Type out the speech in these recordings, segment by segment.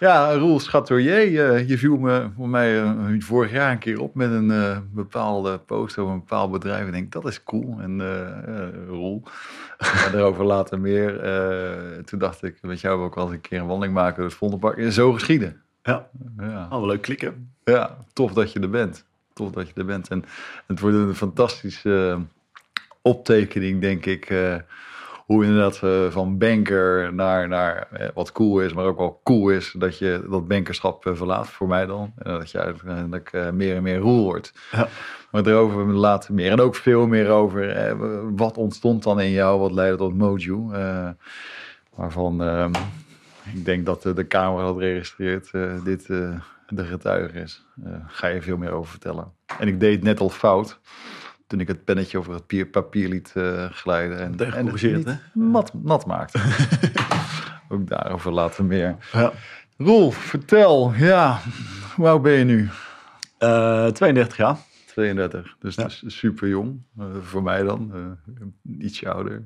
Ja, Roel Chateauier, uh, je viel me voor mij uh, vorig jaar een keer op met een uh, bepaalde post over een bepaald bedrijf. Ik denk, dat is cool. En Roel, maar daarover later meer. toen dacht ik, met jou wil ik wel eens een keer een wandeling maken. Dus Vondelpark zo geschieden. Ja, ja. Oh, leuk klikken. Ja, tof dat je er bent. Tof dat je er bent. En het wordt een fantastische optekening, denk ik hoe inderdaad uh, van banker naar, naar eh, wat cool is, maar ook wel cool is dat je dat bankerschap uh, verlaat, voor mij dan. En dat je uiteindelijk uh, meer en meer roel wordt. Ja. Maar daarover later meer. En ook veel meer over wat ontstond dan in jou, wat leidde tot Moju. waarvan ehm, ik denk dat de camera dat registreert, dit de getuige is. ga je veel meer over vertellen. En ik deed net al fout toen ik het pennetje over het papier liet uh, glijden. En, en het niet nat, nat maakte. Ook daarover later meer. Ja. Rolf, vertel. Ja, hoe oud ben je nu? Uh, eh, 32 jaar. 32, dus ja. is super jong. Uh, voor mij dan, uh, ietsje ouder.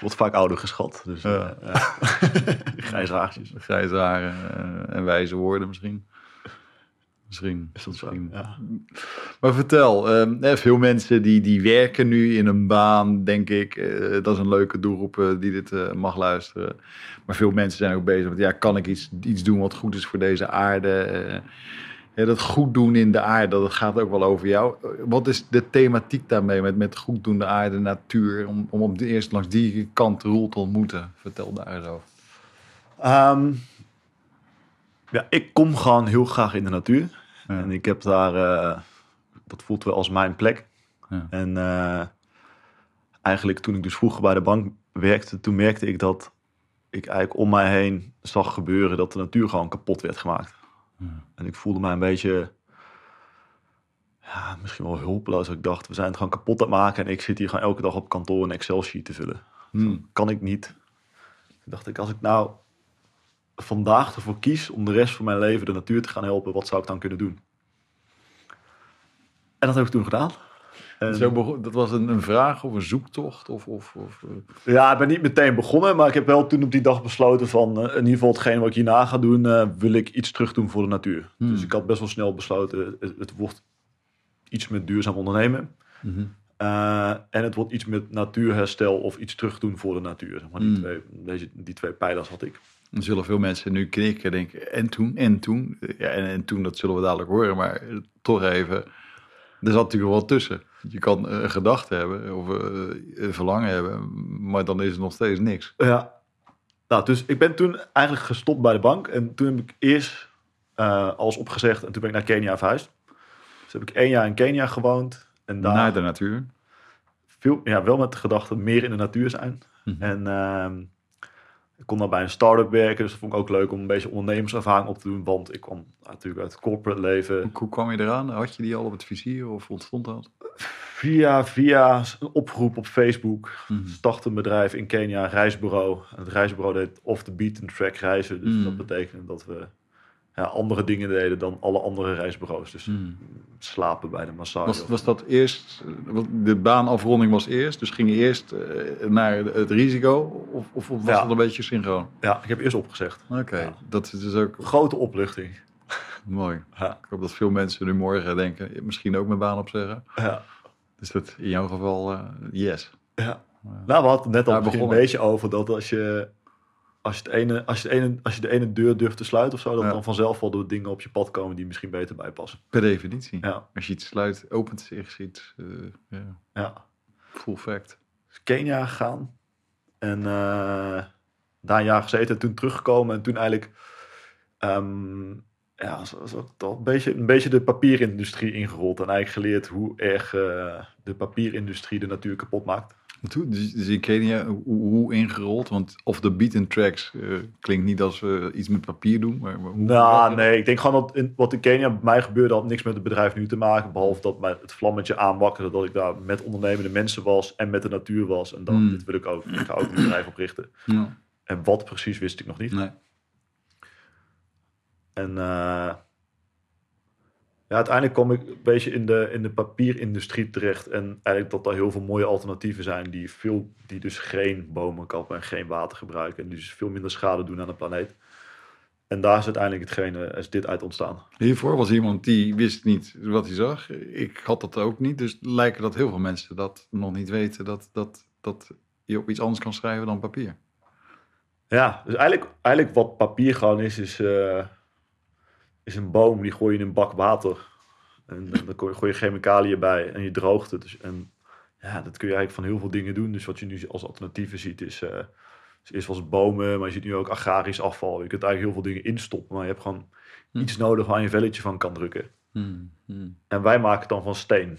Wordt vaak ouder geschat. Dus. Grijze haartjes. Grijze haren en wijze woorden misschien. Misschien. Is dat misschien. Ja. Maar vertel, uh, veel mensen die, die werken nu in een baan, denk ik. Uh, dat is een leuke doelgroep uh, die dit uh, mag luisteren. Maar veel mensen zijn ook bezig met, ja, kan ik iets, iets doen wat goed is voor deze aarde? Ja, dat goed doen in de aarde, dat gaat ook wel over jou. Wat is de thematiek daarmee, met, met goed doen de aarde, natuur, om, om op de eerste langs die kant Roel te ontmoeten? Vertel daar over. Um, ja, ik kom gewoon heel graag in de natuur. En ik heb daar, uh, dat voelt wel als mijn plek. Ja. En uh, eigenlijk toen ik dus vroeger bij de bank werkte, toen merkte ik dat ik eigenlijk om mij heen zag gebeuren dat de natuur gewoon kapot werd gemaakt. Ja. En ik voelde mij een beetje, ja, misschien wel hulpeloos. Ik dacht, we zijn het gewoon kapot aan het maken en ik zit hier gewoon elke dag op kantoor een Excel-sheet te vullen. Hmm. kan ik niet. Toen dacht ik, als ik nou vandaag ervoor kies om de rest van mijn leven de natuur te gaan helpen, wat zou ik dan kunnen doen? En dat heb ik toen gedaan. En... Zo dat was een, een, vraag of een zoektocht? Of, of, of, eh? Ja, ik ben niet meteen begonnen, maar ik heb wel toen op die dag besloten van uh, in ieder geval hetgeen wat ik hierna ga doen, uh, wil ik iets terug doen voor de natuur. Hmm. Dus ik had best wel snel besloten, het, het wordt iets met duurzaam ondernemen. Mm en het wordt iets met natuurherstel of iets terug doen voor de natuur. Zeg maar die, hmm. twee, deze, die twee pijlers had ik. Dan zullen veel mensen nu knikken en denken, en toen, en toen. Ja, en, en toen, dat zullen we dadelijk horen, maar toch even. Er zat natuurlijk wel tussen. Je kan een gedachte hebben of een verlangen hebben, maar dan is het nog steeds niks. Ja, nou, dus ik ben toen eigenlijk gestopt bij de bank. En toen heb ik eerst uh, alles opgezegd en toen ben ik naar Kenia verhuisd. Dus heb ik één jaar in Kenia gewoond. En daar naar de natuur? Veel, ja, wel met de gedachte meer in de natuur zijn. Mhm. En uh, ik kon dan bij een start-up werken, dus dat vond ik ook leuk om een beetje ondernemerservaring op te doen, want ik kwam natuurlijk uit het corporate leven. Hoe, kwam je eraan? Had je die al op het vizier of ontstond dat? Via, via een oproep op Facebook mm startte een bedrijf in Kenia, een reisbureau. Het reisbureau deed off the beaten track reizen, dus mhm. dat betekende dat we ja, andere dingen deden dan alle andere reisbureaus. Dus hmm. slapen bij de massage. Was, was dat eerst, de baanafronding was eerst, dus ging je eerst uh, naar het risico of, of was ja. dat een beetje synchroon? Ja, ik heb eerst opgezegd. Oké, dat is dus ook... Grote opluchting. Mooi. Ik hoop dat veel mensen nu morgen denken, misschien ook mijn baan opzeggen. Ja. Dus dat in jouw geval, uh, yes. Ja. nou, we hadden net al een beetje over dat als je als je, het ene, als, je de ene, als je de ene deur durft te sluiten of zo, dat dan vanzelf wel de dingen op je pad komen die misschien beter bijpassen. Per definitie. Ja. Als je iets sluit, opent zich ziet. Uh, ja. ja. Full fact. Dus Kenia gegaan. En uh, daar een jaar gezeten en toen teruggekomen. En toen eigenlijk, um, ja, een beetje, een beetje de papierindustrie ingerold. En eigenlijk geleerd hoe erg uh, de papierindustrie de natuur kapot maakt. Dus, dus in Kenia, hoe, hoe, ingerold? Want of de beaten tracks uh, klinkt niet als we iets met papier doen. Maar, maar hoe, nou, nee, ik denk gewoon dat in, wat in Kenia bij mij gebeurde had niks met het bedrijf nu te maken. Behalve dat mij het vlammetje aanwakkerde dat ik daar met ondernemende mensen was en met de natuur was. En dan, hmm. dit wil ik ook. Ik ga ook een bedrijf oprichten. Ja. En wat precies wist ik nog niet. Nee. En uh, ja, uiteindelijk kom ik een beetje in de, in de papierindustrie terecht. En eigenlijk dat er heel veel mooie alternatieven zijn die, veel, die dus geen bomen kappen en geen water gebruiken. En dus veel minder schade doen aan de planeet. En daar is uiteindelijk hetgene, is dit uit ontstaan. Hiervoor was iemand die wist niet wat hij zag. Ik had dat ook niet. Dus lijken dat heel veel mensen dat nog niet weten. Dat, dat, dat je op iets anders kan schrijven dan papier. Ja, dus eigenlijk, eigenlijk wat papier gewoon is, is, uh, is een boom. Die gooi je in een bak water. En dan gooi je chemicaliën bij en je droogt het. Dus, en ja, dat kun je eigenlijk van heel veel dingen doen. Dus wat je nu als alternatieven ziet is... Uh, eerst was bomen, maar je ziet nu ook agrarisch afval. Je kunt eigenlijk heel veel dingen instoppen, maar je hebt gewoon hm. iets nodig waar je een velletje van kan drukken. Hm, hm. En wij maken het dan van steen.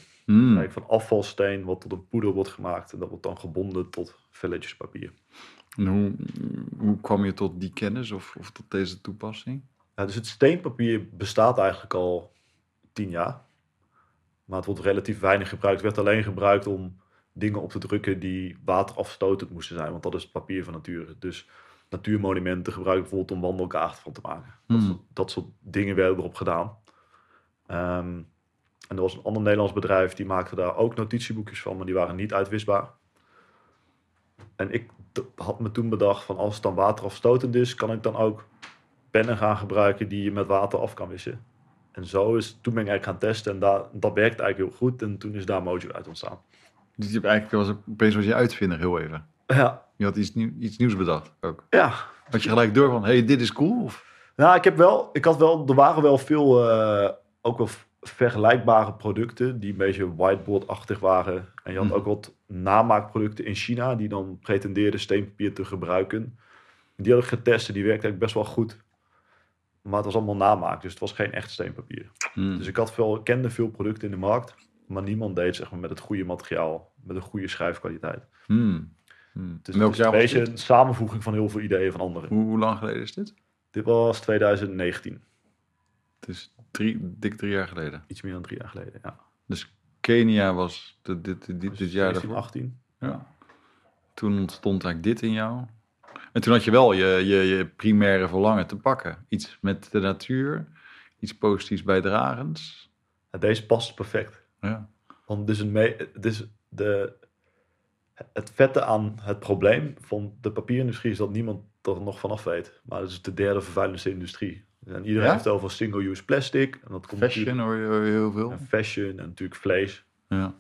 Van afvalsteen, wat tot een poeder wordt gemaakt. En dat wordt dan gebonden tot velletjes papier. En hoe, hoe kwam je tot die kennis of, of tot deze toepassing? Dus het steenpapier bestaat eigenlijk al tien jaar. Maar het wordt relatief weinig gebruikt. Het werd alleen gebruikt om dingen op te drukken die waterafstotend moesten zijn. Want dat is het papier van nature. Dus natuurmonumenten gebruiken bijvoorbeeld om wandelkaarten van te maken. Dat, hmm. soort, dat, soort, dingen werden erop gedaan. Ehm, en er was een ander Nederlands bedrijf die maakte daar ook notitieboekjes van, maar die waren niet uitwisbaar. En ik had me toen bedacht van als het dan waterafstotend is, kan ik dan ook pennen gaan gebruiken die je met water af kan wissen. En zo is, toen ben ik eigenlijk gaan testen en daar, dat werkte eigenlijk heel goed. En toen is daar Mojo uit ontstaan. Dus je hebt eigenlijk was opeens was je uitvinder heel even. Ja. Je had iets, nieuw, iets nieuws bedacht ook. Ja. Had je gelijk door van, hey, dit is cool? Of? Nou, ik heb wel, ik had wel, er waren wel veel, uh, ook wel vergelijkbare producten die een beetje whiteboard-achtig waren. En je had mhm. ook wat namaakproducten in China die dan pretendeerden steenpapier te gebruiken. Die had ik getest en die werkte eigenlijk best wel goed. Maar het was allemaal namaak, dus het was geen echt steenpapier. Mhm. Dus ik had veel, kende veel producten in de markt, maar niemand deed zeg maar, met het goede materiaal, met een goede schrijfkwaliteit. Hmm. Hmm. Dus het is een beetje een samenvoeging van heel veel ideeën van anderen. Hoe, hoe lang geleden is dit? Dit was 2019. Het is drie, dik drie jaar geleden. Iets meer dan drie jaar geleden, ja. Dus Kenia was dit, dit, dit, dit, dit jaar 2018. Ja. Toen ontstond eigenlijk dit in jou. En toen had je wel je, je, je primaire verlangen te pakken. Iets met de natuur, iets positiefs bijdragends. Ja, deze past perfect. Ja. Want dus, een me dus de, het vette aan het probleem van de papierindustrie is dat niemand er nog vanaf weet. Maar het is de derde vervuilendste industrie. En iedereen heeft over single-use plastic. En dat komt fashion hoor je heel veel. En fashion en natuurlijk vlees. Ja.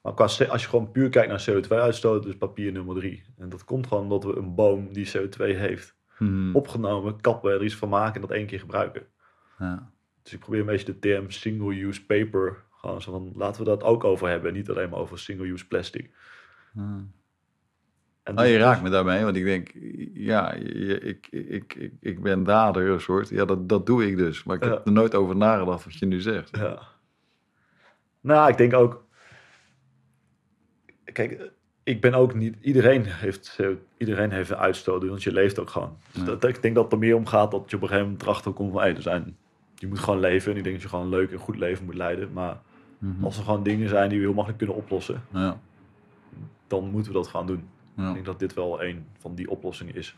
Maar qua, als je gewoon puur kijkt naar CO2-uitstoot, is papier nummer drie. En dat komt gewoon omdat we een boom die CO2 heeft hmm. opgenomen, kappen, er iets van maken en dat één keer gebruiken. Ja. Dus ik probeer een beetje de term single-use paper, gewoon zo van laten we dat ook over hebben. Niet alleen maar over single-use plastic. Hmm. En nou, je dus- raakt me daarmee, want ik denk, ja, ik, ik, ik, ik ben dader, een soort. Ja, dat, dat doe ik dus. Maar ik heb er nooit over nagedacht wat je nu zegt. Ja. Nou, ik denk ook, kijk, ik ben ook niet, iedereen heeft, iedereen heeft een uitstoot, want je leeft ook gewoon. Dus dat, ik denk dat het er meer om gaat dat je op een gegeven moment erachter komt van, hey, er zijn, je moet gewoon leven. En ik denk dat je gewoon een leuk en goed leven moet leiden. Maar mhm. als er gewoon dingen zijn die we heel makkelijk kunnen oplossen, ja. dan moeten we dat gaan doen. Ik denk dat dit wel een van die oplossingen is.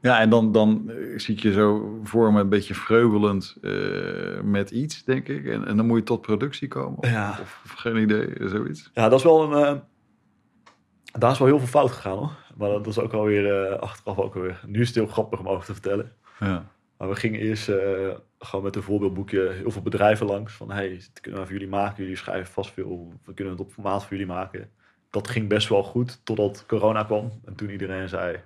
Ja, en dan, dan eh, zie ik je zo voor me een beetje vreubelend uh, met iets, denk ik. En, en dan moet je tot productie komen. Of, ja. of, geen idee, zoiets. Ja, dat is wel een... Uh, daar is wel heel veel fout gegaan hoor. Maar dat is ook alweer uh, achteraf ook weer. Nu is het heel grappig om over te vertellen. Ja. Maar we gingen eerst gewoon met een voorbeeldboekje heel veel bedrijven langs. Van hey, dit kunnen we voor jullie maken. Jullie schrijven vast veel. We kunnen het op formaat voor jullie maken dat ging best wel goed totdat corona kwam. En toen iedereen zei,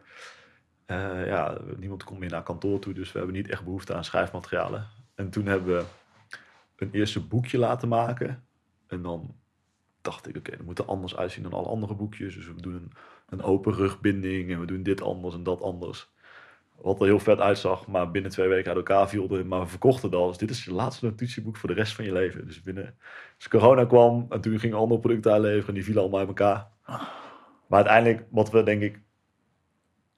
uh, ja, niemand komt meer naar kantoor toe, dus we hebben niet echt behoefte aan schrijfmaterialen. En toen hebben we een eerste boekje laten maken. En dan dacht ik, oké, okay, dat moet er anders uitzien dan alle andere boekjes. Dus we doen een, een open rugbinding en we doen dit anders en dat anders. Wat er heel vet uitzag, maar binnen twee weken uit elkaar viel. Maar we verkochten dat. Dus dit is je laatste notitieboek voor de rest van je leven. Dus binnen. Dus corona kwam en toen gingen andere producten aanleveren. En die vielen allemaal uit elkaar. Maar uiteindelijk, wat we denk ik.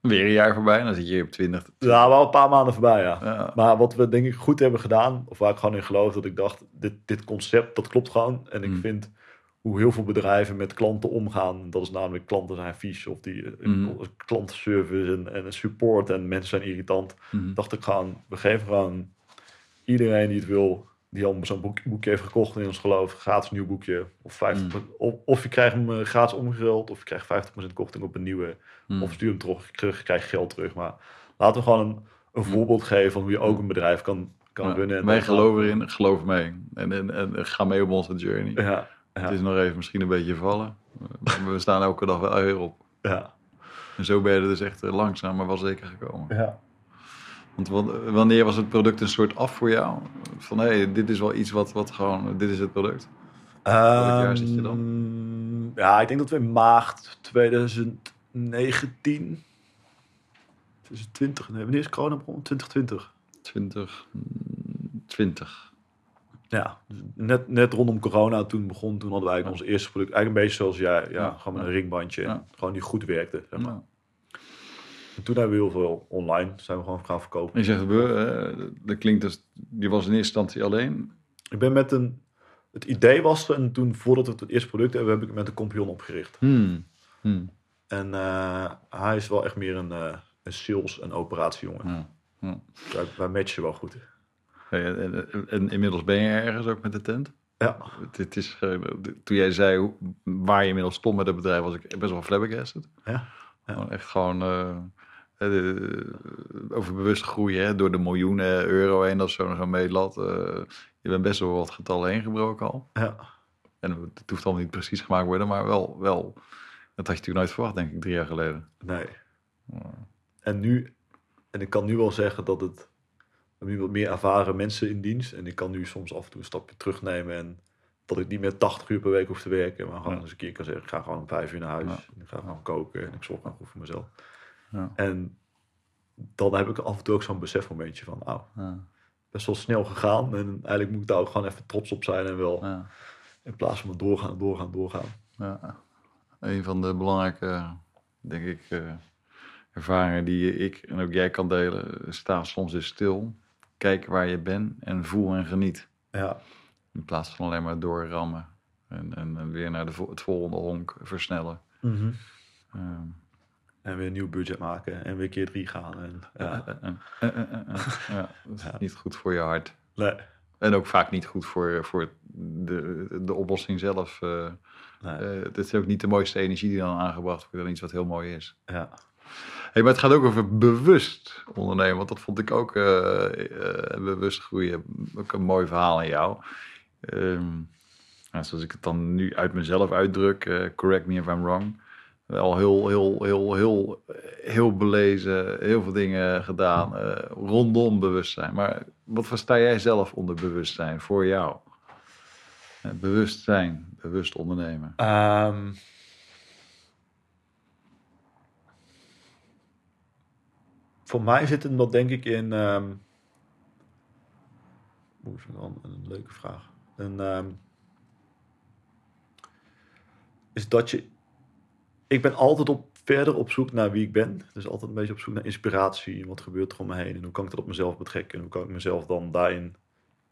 Weer een jaar voorbij, dan zit je op 20. Ja, wel een paar maanden voorbij, ja. Maar wat we denk ik goed hebben gedaan, of waar ik gewoon in geloof, dat ik dacht, dit, dit concept, dat klopt gewoon. En ik mm. vind hoe heel veel bedrijven met klanten omgaan. Dat is namelijk klanten zijn vies of die mm. klantenservice en, en support en mensen zijn irritant. Mm. Dacht ik gewoon, we geven gewoon iedereen die het wil, die al zo'n boek, boekje heeft gekocht in ons geloof, gratis nieuw boekje. Of, 50, mm. of, of, je krijgt hem uh, gratis omgeruld, of je krijgt 50% korting op een nieuwe. Of stuur hem terug, terug krijg je geld terug. Maar laten we gewoon een, een voorbeeld geven van hoe je ook een bedrijf kan, kan Ja, runnen. En wij geloven erin, geloof mee. En, en, en ga mee op onze journey. Ja, Het is nog even misschien een beetje vallen. Maar we staan elke dag wel weer op. ja, En zo ben je er dus echt eh, langzaam, maar wel zeker gekomen. ja. Want wa- wanneer was het product een soort af voor jou? Van hé, hey, dit is wel iets wat, wat gewoon, dit is het product. jaar zit je dan? Ehm, Ja, ik denk dat we in maart 2019... 2020, nee, wanneer is corona begonnen? 2020. 20, mm, 20. Ja, net, net rondom corona toen begon, toen hadden eigenlijk ons eerste product. Eigenlijk een beetje zoals jij, ja, Ja, gewoon met een ringbandje. Gewoon die goed werkte. Zeg maar. En toen hebben we heel veel online, zijn we gewoon gaan verkopen. je zegt, we, eh, dat klinkt dus, je was in eerste instantie alleen. Ik ben met een, het idee was er en toen voordat we het eerste product hebben, heb ik met een compagnon opgericht. Hmm. Hmm. En eh, hij is wel echt meer een, eh, een sales- en operatiejongen. Ja. Ja. Wij, wij matchen wel goed. En, inmiddels ben je ergens ook met de tent. Ja, Het, het is, eh, toen jij zei waar je inmiddels stond met het bedrijf, was ik best wel flabbergasted. ja, echt gewoon eh, eh, de- over bewust groeien hè, door de miljoenen euro heen, dat is zo, zo meelat. eh, je bent best wel wat getallen heen gebroken al. ja. En het hoeft allemaal niet precies gemaakt worden, maar wel, wel. Dat had je natuurlijk nooit verwacht, denk ik, drie jaar geleden. Nee. En nu, en ik kan nu wel zeggen dat het, nu wat meer ervaren mensen in dienst. En ik kan nu soms af en toe een stapje terugnemen en dat ik niet meer 80 uur per week hoef te werken. Maar gewoon Ja. eens een keer kan zeggen, ik ga gewoon om vijf uur naar huis. Ja. En ik ga gewoon koken en ik zorg gewoon goed voor mezelf. Ja. En dan heb ik af en toe ook zo'n besefmomentje van, nou, best wel snel gegaan. En eigenlijk moet ik daar ook gewoon even trots op zijn en wel ja, in plaats van doorgaan, doorgaan, doorgaan. ja. Een van de belangrijke, denk ik, eh, ervaringen die ik en ook jij kan delen. Sta soms eens stil, kijk waar je bent en voel en geniet. Ja, In plaats van alleen maar doorrammen en, en, en weer naar de, het volgende honk versnellen. Ehm, en weer een nieuw budget maken en weer keer drie gaan. En, ja. eh, eh, eh, ja, dat is Ja. niet goed voor je hart. Nee, En ook vaak niet goed voor, voor de, de oplossing zelf. nee, Eh, het is ook niet de mooiste energie die dan aangebracht wordt dan iets wat heel mooi is. ja. Hey, maar het gaat ook over bewust ondernemen, want dat vond ik ook eh, eh, bewust groeien. Ook een mooi verhaal aan jou. Nou, zoals ik het dan nu uit mezelf uitdruk, eh, correct me if I'm wrong. Wel heel, heel, heel, heel, heel belezen, heel veel dingen gedaan rondom bewustzijn. Maar wat versta jij zelf onder bewustzijn voor jou? Bewustzijn, bewust ondernemen. Ehm, voor mij zit het dat denk ik in. ehm Oeh, wel een, een leuke vraag. En, ehm, is dat je. Ik ben altijd op, verder op zoek naar wie ik ben. Dus altijd een beetje op zoek naar inspiratie. En wat gebeurt er om me heen? En hoe kan ik dat op mezelf betrekken? En hoe kan ik mezelf dan daarin,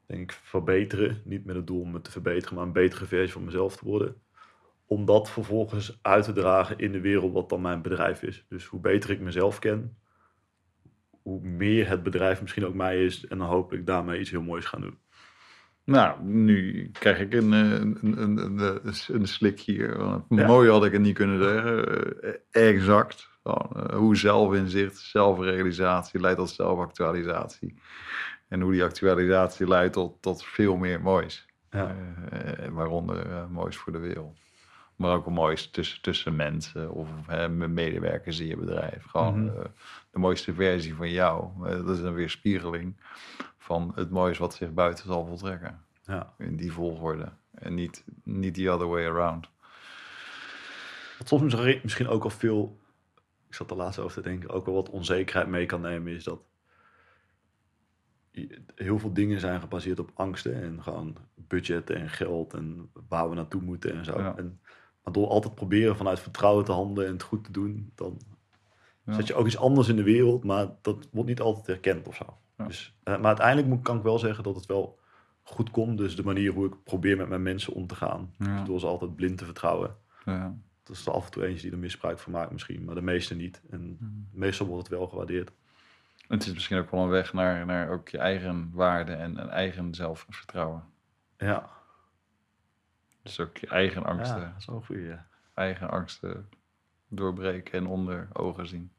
denk ik, verbeteren? Niet met het doel om me te verbeteren, maar een betere versie van mezelf te worden om dat vervolgens uit te dragen in de wereld wat dan mijn bedrijf is. Dus hoe beter ik mezelf ken, hoe meer het bedrijf misschien ook mij is. En dan hopelijk daarmee iets heel moois gaan doen. Nou, nu krijg ik een, eh, een, een, een, een, slik hier. Ja. Mooi had ik het niet kunnen zeggen. Eh, exact. Eh, hoe zelfinzicht, zelfrealisatie leidt tot zelfactualisatie. En hoe die actualisatie leidt tot, tot veel meer moois. Ja. Waaronder moois voor de wereld. Maar ook moois tussen, tussen mensen of hè, medewerkers in je bedrijf. Gewoon Mhm. De mooiste versie van jou. Dat is een weerspiegeling van het moois wat zich buiten zal voltrekken. Ja. In die volgorde. En niet, niet the other way around. Wat soms misschien- misschien ook al veel, ik zat er laatst over te denken, ook wel wat onzekerheid mee kan nemen, is dat heel veel dingen zijn gebaseerd op angsten en gewoon budgetten en geld en waar we naartoe moeten en zo. Ja. En, maar door altijd proberen vanuit vertrouwen te handelen en het goed te doen, dan Ja. zet je ook iets anders in de wereld, maar dat wordt niet altijd erkend of zo. Ja. Dus, eh, maar uiteindelijk moet, kan ik wel zeggen dat het wel goed komt. Dus de manier hoe ik probeer met mijn mensen om te gaan, dus door ze altijd blind te vertrouwen. Ja. Dat is er af en toe eentje die er misbruik van maakt misschien, maar de meeste niet. En meestal wordt het wel gewaardeerd. Het is misschien ook wel een weg naar, naar ook je eigen waarde en een eigen zelfvertrouwen. Ja, Dus ook je eigen ja angsten, dat is. Ja. eigen angsten doorbreken en onder ogen zien.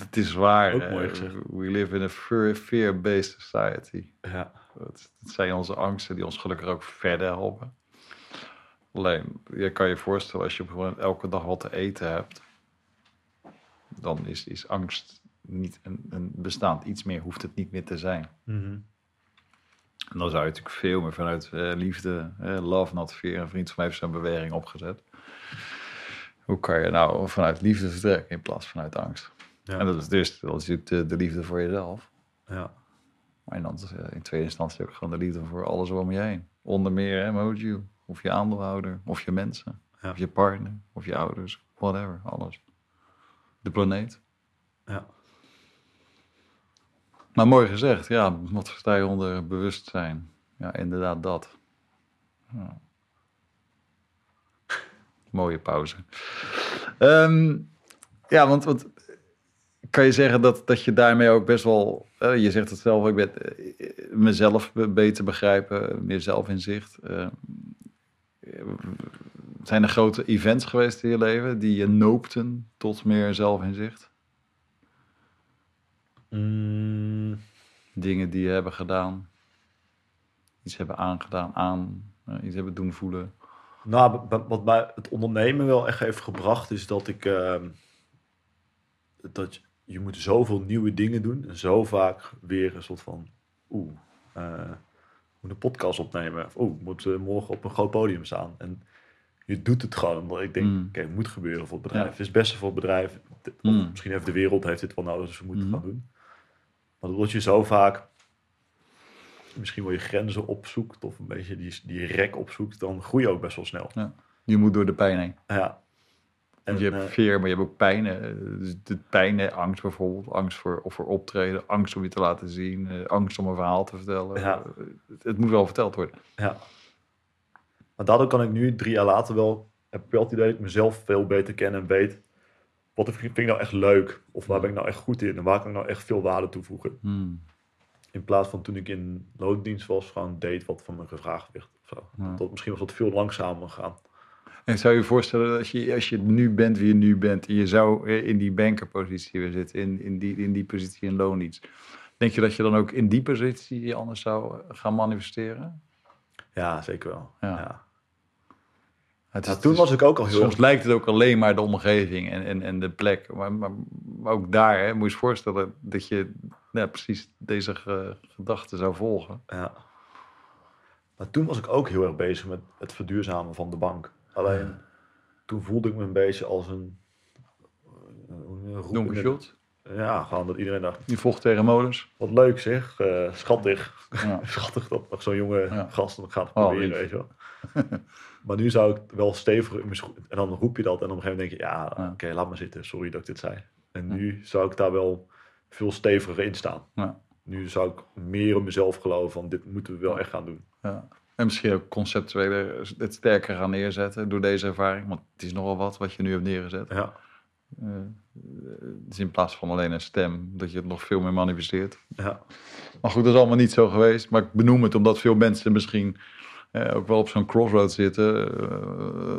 Het is waar. Ook mooi gezegd. We live in a fear-based society. Ja. Het, zijn onze angsten die ons gelukkig ook verder helpen. Alleen, je kan je voorstellen als je gewoon elke dag wat te eten hebt, dan is, is angst niet een, een bestaand iets meer, hoeft het niet meer te zijn. Mhm. En dan zou je natuurlijk veel meer vanuit eh, liefde, eh, love not fear, een vriend van mij heeft zo'n beweging opgezet. Hoe kan je nou vanuit liefde vertrekken in plaats vanuit angst? Ja. En dat is dus dat is de, de liefde voor jezelf. Ja. Maar dan eh, in tweede instantie ook gewoon de liefde voor alles om je heen. Onder meer hè, Mojo, of je aandeelhouder, of je mensen, Ja. of je partner, of je ouders, whatever, alles. De planeet. Ja. Maar mooi gezegd, ja, wat versta je onder bewustzijn? Ja, inderdaad dat. Ja. Mooie pauze. Ehm, ja, want, want kan je zeggen dat, dat je daarmee ook best wel, eh, je zegt het zelf, ik ben eh, mezelf be- beter begrijpen, meer zelfinzicht. Eh, zijn er grote events geweest in je leven die je noopten tot meer zelfinzicht? Mm, Dingen die je hebben gedaan, iets hebben aangedaan, aan, iets hebben doen voelen. Nou, wat mij het ondernemen wel echt heeft gebracht, is dat ik. ehm, dat je, moet zoveel nieuwe dingen doen. En zo vaak weer een soort van. Oeh, eh, moet een podcast opnemen. Of, oeh, moet eh, morgen op een groot podium staan. En je doet het gewoon omdat ik denk, Mm. oké, het moet gebeuren voor het bedrijf. Ja. Het is het beste voor het bedrijf. Of Mm. Misschien heeft de wereld heeft dit wel nodig, dus we moeten het gaan doen. Maar doordat je zo vaak misschien wel je grenzen opzoekt of een beetje die, die rek opzoekt, dan groei je ook best wel snel. Je moet door de pijn heen. Ja. Want je hebt eh, veer, maar je hebt ook pijn. eh, Dus de pijn, eh, angst bijvoorbeeld. Angst voor, of voor optreden. Angst om je te laten zien. eh, Angst om een verhaal te vertellen. Ja. Eh, Het, het moet wel verteld worden. ja. Maar daardoor kan ik nu, drie jaar later wel, heb ik wel het idee dat ik mezelf veel beter ken en weet. Wat vind ik nou echt leuk? Of waar ben ik nou echt goed in? En waar kan ik nou echt veel waarde toevoegen? Hmm. In plaats van toen ik in loondienst was, gewoon deed wat van me gevraagd werd. Of zo. Ja. Dat misschien was dat veel langzamer gaan. En zou je voorstellen dat je, als je nu bent wie je nu bent. En je zou eh, in die bankerpositie weer zitten. In, in, die, in die positie in loondienst. Denk je dat je dan ook in die positie je anders zou eh, gaan manifesteren? Ja, zeker wel. Ja. Ja. Het Ja, is- toen was ik ook al heel Soms lijkt het ook alleen maar de omgeving en, en, en de plek. Maar, maar, maar ook daar hè, moet je je voorstellen dat je ja, precies deze ge- gedachte zou volgen. Ja. Maar toen was ik ook heel erg bezig met het verduurzamen van de bank. Alleen toen voelde ik me een beetje als een. eh, een roep in Donker de- shot. Ja, gewoon dat iedereen dacht: Die vocht tegen molens. wat leuk zeg, eh, schattig. Ja. Schattig dat nog zo'n jonge Ja. gast nog gaat Oh, proberen, weet je wel. maar nu zou ik wel steviger in mijn schoen. En dan roep je dat en op een gegeven moment denk je: ja, Ja. oké, laat maar zitten. Sorry dat ik dit zei. En nu zou ik daar wel veel steviger in staan. Ja. Nu zou ik meer in mezelf geloven van dit moeten we wel echt gaan doen. En misschien ook conceptueel het sterker gaan neerzetten door deze ervaring. Want het is nogal wat wat je nu hebt neergezet. Ja, Eh, dus in plaats van alleen een stem, dat je het nog veel meer manifesteert. ja, Maar goed, dat is allemaal niet zo geweest. Maar ik benoem het omdat veel mensen misschien eh, ook wel op zo'n crossroad zitten. Eh,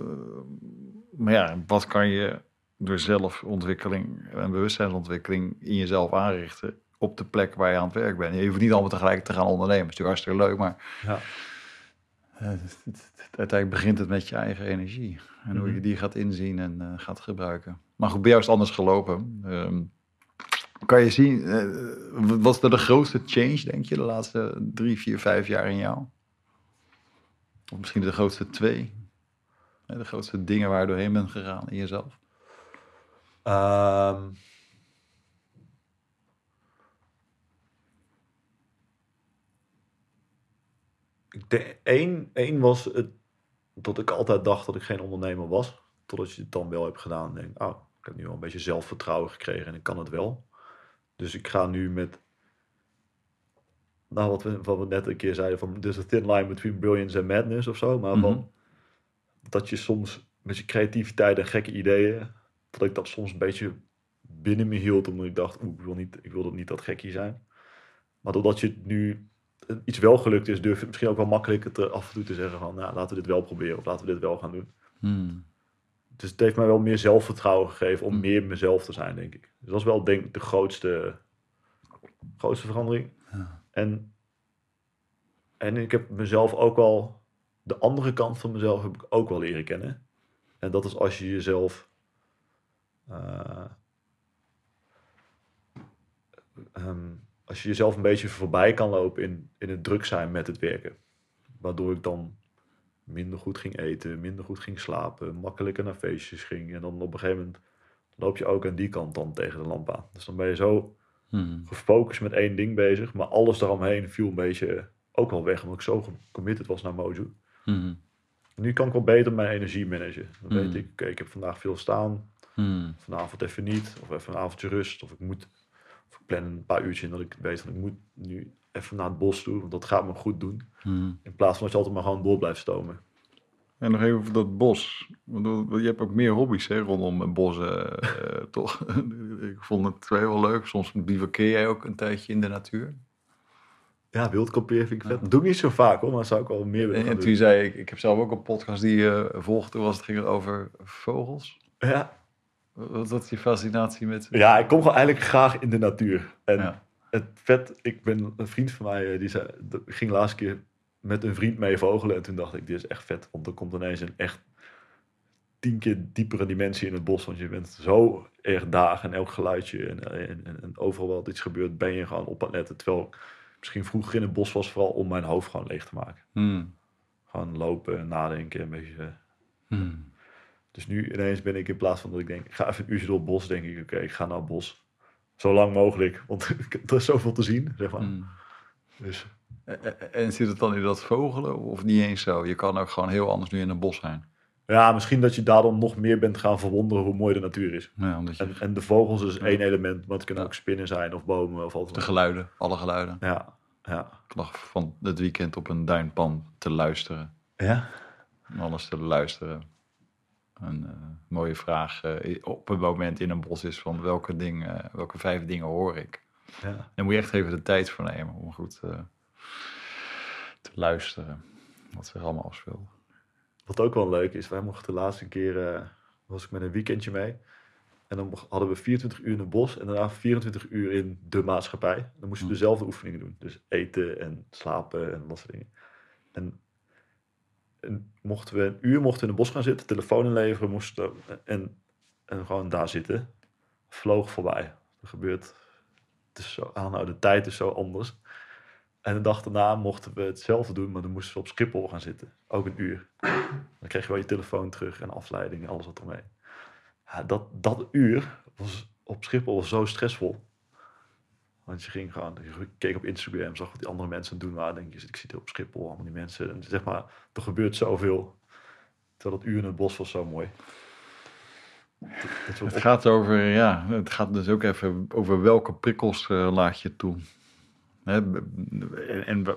maar ja, wat kan je door zelfontwikkeling en bewustzijnsontwikkeling in jezelf aanrichten op de plek waar je aan het werk bent? Je hoeft niet allemaal tegelijk te gaan ondernemen. Dat is natuurlijk hartstikke leuk, maar ja. eh, het- het- het- uiteindelijk begint het met je eigen energie. En hoe je Mhm. die gaat inzien en eh, gaat gebruiken. Maar goed, bij jou is het anders gelopen. Ehm, kan je zien, eh, wat was er de grootste change, denk je, de laatste drie, vier, vijf jaar in jou? Of misschien de grootste twee? Eh, De grootste dingen waar je doorheen bent gegaan in jezelf? Ehm, denk, één, één was het, dat ik altijd dacht dat ik geen ondernemer was. Totdat je het dan wel hebt gedaan. En denk, oh, ik heb nu wel een beetje zelfvertrouwen gekregen en ik kan het wel. Dus ik ga nu met, nou wat we, wat we net een keer zeiden, van there's a thin line between brilliance and madness of zo. Maar Mhm. van, dat je soms met je creativiteit en gekke ideeën, dat ik dat soms een beetje binnen me hield, omdat ik dacht, oeh, ik wil, niet, ik wil dat niet dat gekkie zijn. Maar doordat je het nu iets wel gelukt is, durf je misschien ook wel makkelijker te, af en toe te zeggen van, nou, laten we dit wel proberen of laten we dit wel gaan doen. Hmm. dus het heeft mij wel meer zelfvertrouwen gegeven om Mm. meer mezelf te zijn, denk ik. Dus dat is wel denk ik de grootste, grootste verandering. Ja. En, en ik heb mezelf ook wel, de andere kant van mezelf heb ik ook wel leren kennen. En dat is als je jezelf eh, ehm, als je jezelf een beetje voorbij kan lopen in, in het druk zijn met het werken. Waardoor ik dan minder goed ging eten, minder goed ging slapen, makkelijker naar feestjes ging. En dan op een gegeven moment loop je ook aan die kant dan tegen de lamp aan. Dus dan ben je zo Hmm. gefocust met één ding bezig, maar alles daaromheen viel een beetje ook wel weg, omdat ik zo committed was naar Mojo. Hmm. Nu kan ik wel beter mijn energie managen. Dan Hmm. weet ik, oké, ik heb vandaag veel staan, Hmm. vanavond even niet, of even een avondje rust, of ik moet, ik plan een paar uurtjes in dat ik weet van ik moet nu even naar het bos toe, want dat gaat me goed doen. Hmm. In plaats van dat je altijd maar gewoon door blijft stomen. En nog even over dat bos. Bedoel, Je hebt ook meer hobby's hè, rondom bossen, eh, toch? ik vond het twee wel leuk. Soms bivakkeer jij ook een tijdje in de natuur. Ja, wildkamperen vind ik vet. Dat doe ik niet zo vaak hoor, maar zou ik wel meer willen En, en doen. toen zei ik, ik heb zelf ook een podcast die je volgde. Toen was het ging het over vogels. Ja. Wat was je fascinatie met... ja, ik kom gewoon eigenlijk graag in de natuur. En Ja. het vet, ik ben een vriend van mij, eh, die zei, ging de laatste keer met een vriend mee vogelen. En toen dacht ik, dit is echt vet. Want er komt ineens een echt tien keer diepere dimensie in het bos. Want je bent zo erg dagen en elk geluidje en, en, en, en overal wat iets gebeurt, ben je gewoon op aan het letten. Terwijl ik misschien vroeger in het bos was, vooral om mijn hoofd gewoon leeg te maken. Hmm. Gewoon lopen, nadenken, een beetje... eh, Hmm. Dus nu ineens ben ik in plaats van dat ik denk, ik ga even een uurtje door het bos, denk ik, oké, ik ga naar het bos. Zo lang mogelijk, want er is zoveel te zien, zeg maar. Hmm. Dus En- en- zit het dan in dat vogelen of niet eens zo? Je kan ook gewoon heel anders nu in een bos zijn. ja, misschien dat je daardoor nog meer bent gaan verwonderen hoe mooi de natuur is. Ja, je En, en de vogels is Ja. één element, maar het kunnen Ja. ook spinnen zijn of bomen of alles. de geluiden, alle geluiden. Ja, ja. Ik lag van het weekend op een duinpan te luisteren. Ja? Om alles te luisteren. Een eh, mooie vraag eh, op een moment in een bos is van welke, dingen, welke vijf dingen hoor ik? Ja. Daar moet je echt even de tijd voor nemen om goed eh, te luisteren. Wat zich allemaal afspeelt. Wat ook wel leuk is, wij mochten de laatste keer, eh, was ik met een weekendje mee. En dan hadden we 24 uur in het bos en daarna 24 uur in de maatschappij. Dan moesten we Hm. dezelfde oefeningen doen. Dus eten en slapen en dat soort dingen. En, en mochten we een uur mochten in het bos gaan zitten, telefoon inleveren moesten en, en gewoon daar zitten. Vloog voorbij. Gebeurt, het is zo aanhouden, de tijd is zo anders. En de dag daarna mochten we hetzelfde doen, maar dan moesten we op Schiphol gaan zitten. Ook een uur. Dan kreeg je wel je telefoon terug en afleiding en alles wat ermee. Ja, dat, dat uur was op Schiphol was zo stressvol. Want je ging gewoon, je keek op Instagram, zag wat die andere mensen aan het doen waren. Denk je, ik zit hier op Schiphol, allemaal die mensen. En zeg maar, er gebeurt zoveel. Terwijl dat uur in het bos was zo mooi. Dat, dat we Het gaat over, ja, het gaat dus ook even over welke prikkels eh, laat je toe. Hè, en in, de,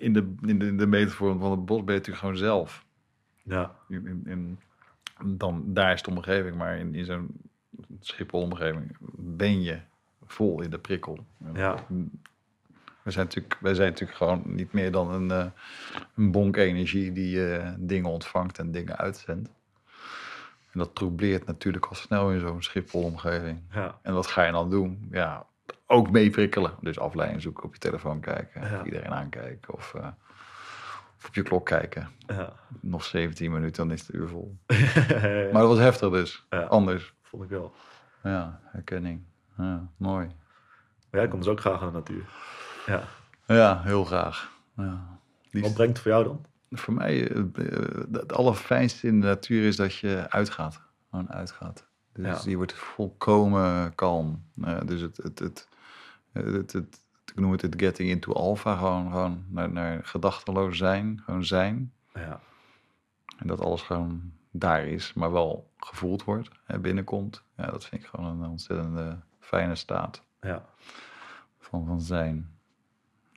in, de, in de metafoor van het bos ben je natuurlijk gewoon zelf. ja, In, in, in- dan, daar is de omgeving, maar in, in zo'n Schiphol-omgeving ben je vol in de prikkel. Ja. We zijn natuurlijk, wij zijn natuurlijk gewoon niet meer dan een, eh, een bonk energie die eh, dingen ontvangt en dingen uitzendt. En dat troubleert natuurlijk al snel in zo'n Schiphol-omgeving. ja, En wat ga je dan doen? Ja, ook meeprikkelen. Dus afleiding zoeken, op je telefoon kijken, Ja. of iedereen aankijken of, eh, of op je klok kijken. ja. Nog 17 minuten, dan is het uur vol. Maar dat was heftig dus. Anders. vond ik wel. Ja, herkenning. Ja, mooi. Maar jij komt dus ook graag aan de natuur. Ja. Ja, heel graag. Ja. Wat brengt het voor jou dan? voor mij, eh, eh, het allerfijnste in de natuur is dat je uitgaat. Gewoon uitgaat. Dus Ja. je wordt volkomen kalm. Eh, dus het, het, het, het, het, ik noem het het getting into alpha. Gewoon, gewoon naar, naar gedachteloos zijn. Gewoon zijn. Ja, En dat alles gewoon daar is, maar wel gevoeld wordt. Hè, binnenkomt. Ja, dat vind ik gewoon een ontzettende fijne staat ja, van, van zijn.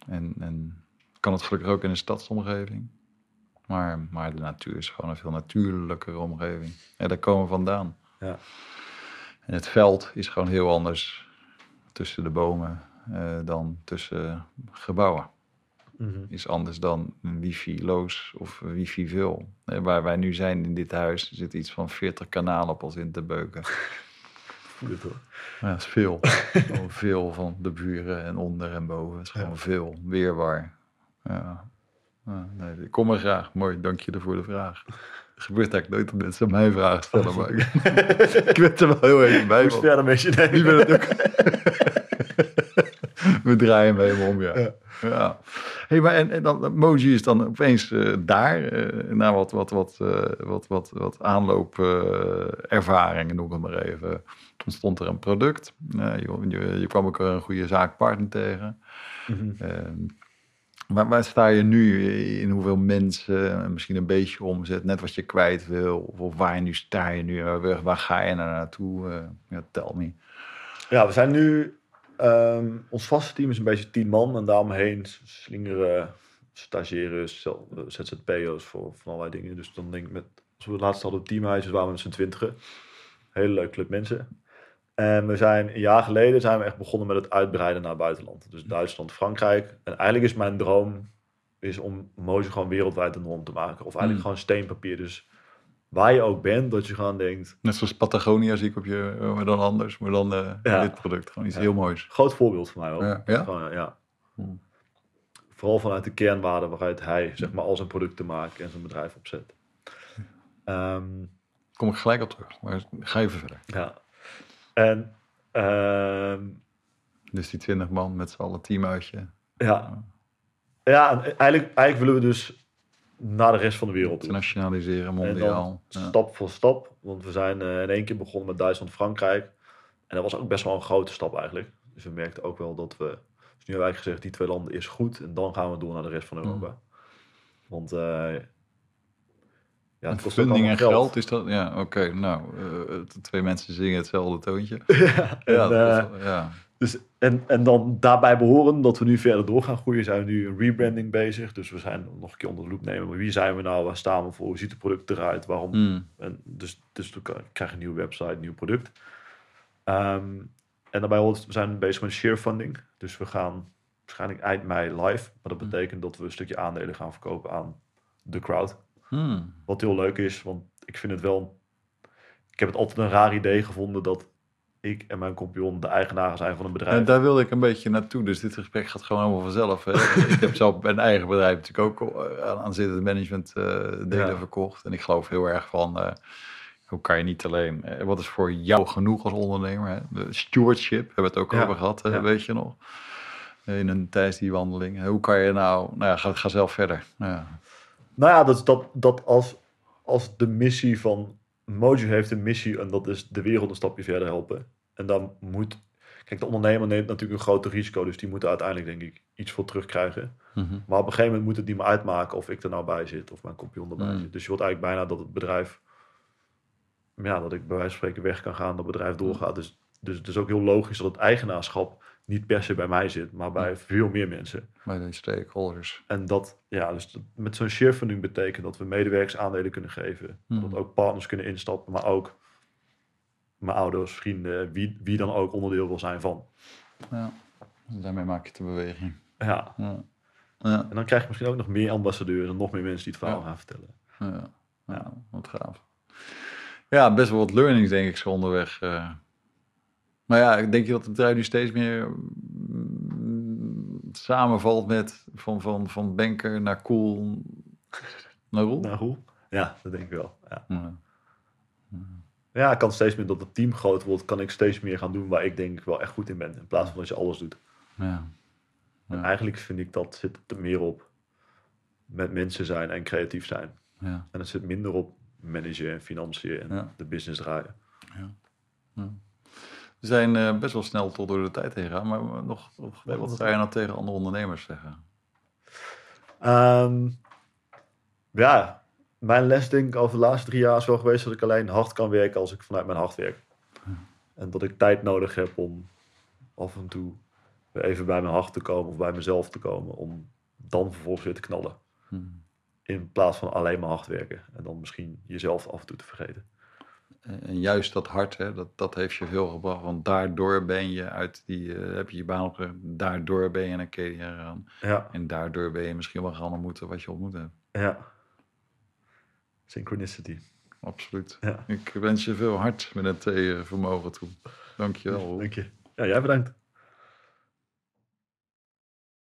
En, en kan het gelukkig ook in een stadsomgeving. Maar, maar de natuur is gewoon een veel natuurlijkere omgeving. Ja, daar komen we vandaan. ja, En het veld is gewoon heel anders tussen de bomen eh, dan tussen gebouwen. mhm. is anders dan wifi-loos of wifi-veel. Waar wij nu zijn in dit huis zit iets van 40 kanalen op ons in te beuken. Hoor. Ja, dat is veel. veel van de buren en onder en boven. Het is gewoon veel. Weerbaar. Ja. ja nee, ik kom er graag. Mooi, dank je voor de vraag. Het gebeurt eigenlijk nooit dat mensen mij vragen stellen, maar ik, ben er wel heel even bij. Hoe verder met je nemen? ben het ook. We draaien hem helemaal om, ja. ja. Hey, maar en, en dan Moji is dan opeens uh, daar, uh, na wat, wat, wat, uh, wat, wat, wat aanloopervaringen, noem ik het maar even, ontstond er een product. Je, je, je, kwam ook een goede zaakpartner tegen. Mm -hmm. Maar waar sta je nu in hoeveel mensen, misschien een beetje omzet, net wat je kwijt wil, of waar nu sta je nu, waar, waar ga je naar naartoe? Uh, ja, tel me. Ja, we zijn nu, um, ons vaste team is een beetje tien man en daaromheen slingeren stagiaires, ZZP'ers voor van allerlei dingen. Dus dan denk ik met, als we het laatst hadden teamhuizen, waren we met z'n twintigen. Hele leuke club mensen. En we zijn een jaar geleden zijn we echt begonnen met het uitbreiden naar het buitenland. Dus Duitsland, Frankrijk. En eigenlijk is mijn droom is om Mojo gewoon wereldwijd een norm te maken. Of eigenlijk mm. gewoon steenpapier. Dus waar je ook bent, dat je gewoon denkt... Net zoals Patagonia zie ik op je, maar dan anders. Maar dan uh, dit product. Gewoon iets heel moois. Groot voorbeeld voor mij ook. Ja? ja? Gewoon, ja. Hmm. Vooral vanuit de kernwaarden waaruit hij zeg maar, al zijn producten maakt en zijn bedrijf opzet. Um, Kom ik gelijk op terug. Maar ga even verder. Ja. En, uh, dus die 20 man met z'n allen teamuitje. Ja. Ja, en eigenlijk, eigenlijk willen we dus naar de rest van de wereld Internationaliseren, mondiaal. Stap voor stap. Want we zijn uh, in één keer begonnen met Duitsland, Frankrijk. En dat was ook best wel een grote stap eigenlijk. Dus we merkten ook wel dat we... Dus nu hebben we eigenlijk gezegd, die twee landen is goed. En dan gaan we door naar de rest van Europa. Mm. Want uh, ja, het funding en geld. is dat, ja, oké, nou, uh, twee mensen zingen hetzelfde toontje. ja, en, ja, uh, ja. Dus, en, en dan daarbij behoren dat we nu verder door gaan groeien, zijn we nu een rebranding bezig. Dus we zijn nog een keer onder de loep nemen. Maar wie zijn we nou? Waar staan we voor? Hoe ziet het product eruit? Waarom? Mm. En dus, dus we krijgen een nieuwe website, een nieuw product. Um, en daarbij hoort, we zijn bezig met share funding. Dus we gaan waarschijnlijk eind mei live. Maar dat hmm. betekent dat we een stukje aandelen gaan verkopen aan de crowd. Hmm. Wat heel leuk is, want ik vind het wel. Ik heb het altijd een raar idee gevonden dat ik en mijn compagnon de eigenaren zijn van een bedrijf. En daar wilde ik een beetje naartoe, dus dit gesprek gaat gewoon helemaal vanzelf. Hè? ik heb zelf mijn eigen bedrijf natuurlijk ook eh, aan zittend management uh, delen verkocht. En ik geloof heel erg van, uh, hoe kan je niet alleen, uh, wat is voor jou genoeg als ondernemer? Hè? De stewardship, hebben we het ook over gehad, weet je nog? In een tijdens die wandeling. Hoe kan je nou, nou ja, ga, ga zelf verder. Nou ja, dat, dat, dat als, als de missie van Mojo heeft een missie en dat is de wereld een stapje verder helpen. En dan moet. Kijk, de ondernemer neemt natuurlijk een groot risico, dus die moeten uiteindelijk, denk ik, iets voor terugkrijgen. Mm Maar op een gegeven moment moet het niet meer uitmaken of ik er nou bij zit of mijn compagnon erbij mm. zit. Dus je wilt eigenlijk bijna dat het bedrijf. Ja, dat ik bij wijze van spreken weg kan gaan, dat het bedrijf doorgaat. Dus, dus het is ook heel logisch dat het eigenaarschap niet per se bij mij zit, maar bij veel meer mensen. Bij de stakeholders. En dat, ja, dus met zo'n share funding betekent dat we medewerkers aandelen kunnen geven. Dat ook partners kunnen instappen, maar ook mijn ouders, vrienden, wie, wie dan ook onderdeel wil zijn van. Ja, daarmee maak je de beweging. Ja. ja. ja. En dan krijg je misschien ook nog meer ambassadeurs en nog meer mensen die het verhaal gaan vertellen. Ja. ja, wat gaaf. Ja, best wel wat learnings denk ik zo onderweg. Uh maar ja, ik denk dat het bedrijf nu steeds meer mm, samenvalt met van, van, van banker naar cool naar Roel? Naar Roel? Ja, dat denk ik wel. Ja. ja. Ja, kan steeds meer dat het team groot wordt, kan ik steeds meer gaan doen waar ik denk ik wel echt goed in ben. In plaats van dat je alles doet. Ja. En eigenlijk vind ik dat zit er meer op met mensen zijn en creatief zijn. Ja. En het zit minder op managen en financiën en de business draaien. Ja. We zijn uh, best wel snel tot door de tijd heen gegaan, maar nog, nog wat zou je nou tegen andere ondernemers zeggen? Um, ja, mijn les denk ik over de laatste drie jaar is wel geweest dat ik alleen hard kan werken als ik vanuit mijn hart werk. En dat ik tijd nodig heb om af en toe even bij mijn hart te komen of bij mezelf te komen. Om dan vervolgens weer te knallen. Hmm. In plaats van alleen maar hard werken. En dan misschien jezelf af en toe te vergeten. En juist dat hart, hè, dat, dat heeft je veel gebracht. Want daardoor ben je uit die, eh, heb je je baan opgegeven. Daardoor ben je naar Kenia gegaan. Ja. En daardoor ben je misschien wel gaan ontmoeten wat je ontmoet hebt. Ja, Synchronicity. Absoluut. Ik wens je veel hart met het vermogen toe. Dank je wel. Dank je. Ja, jij bedankt.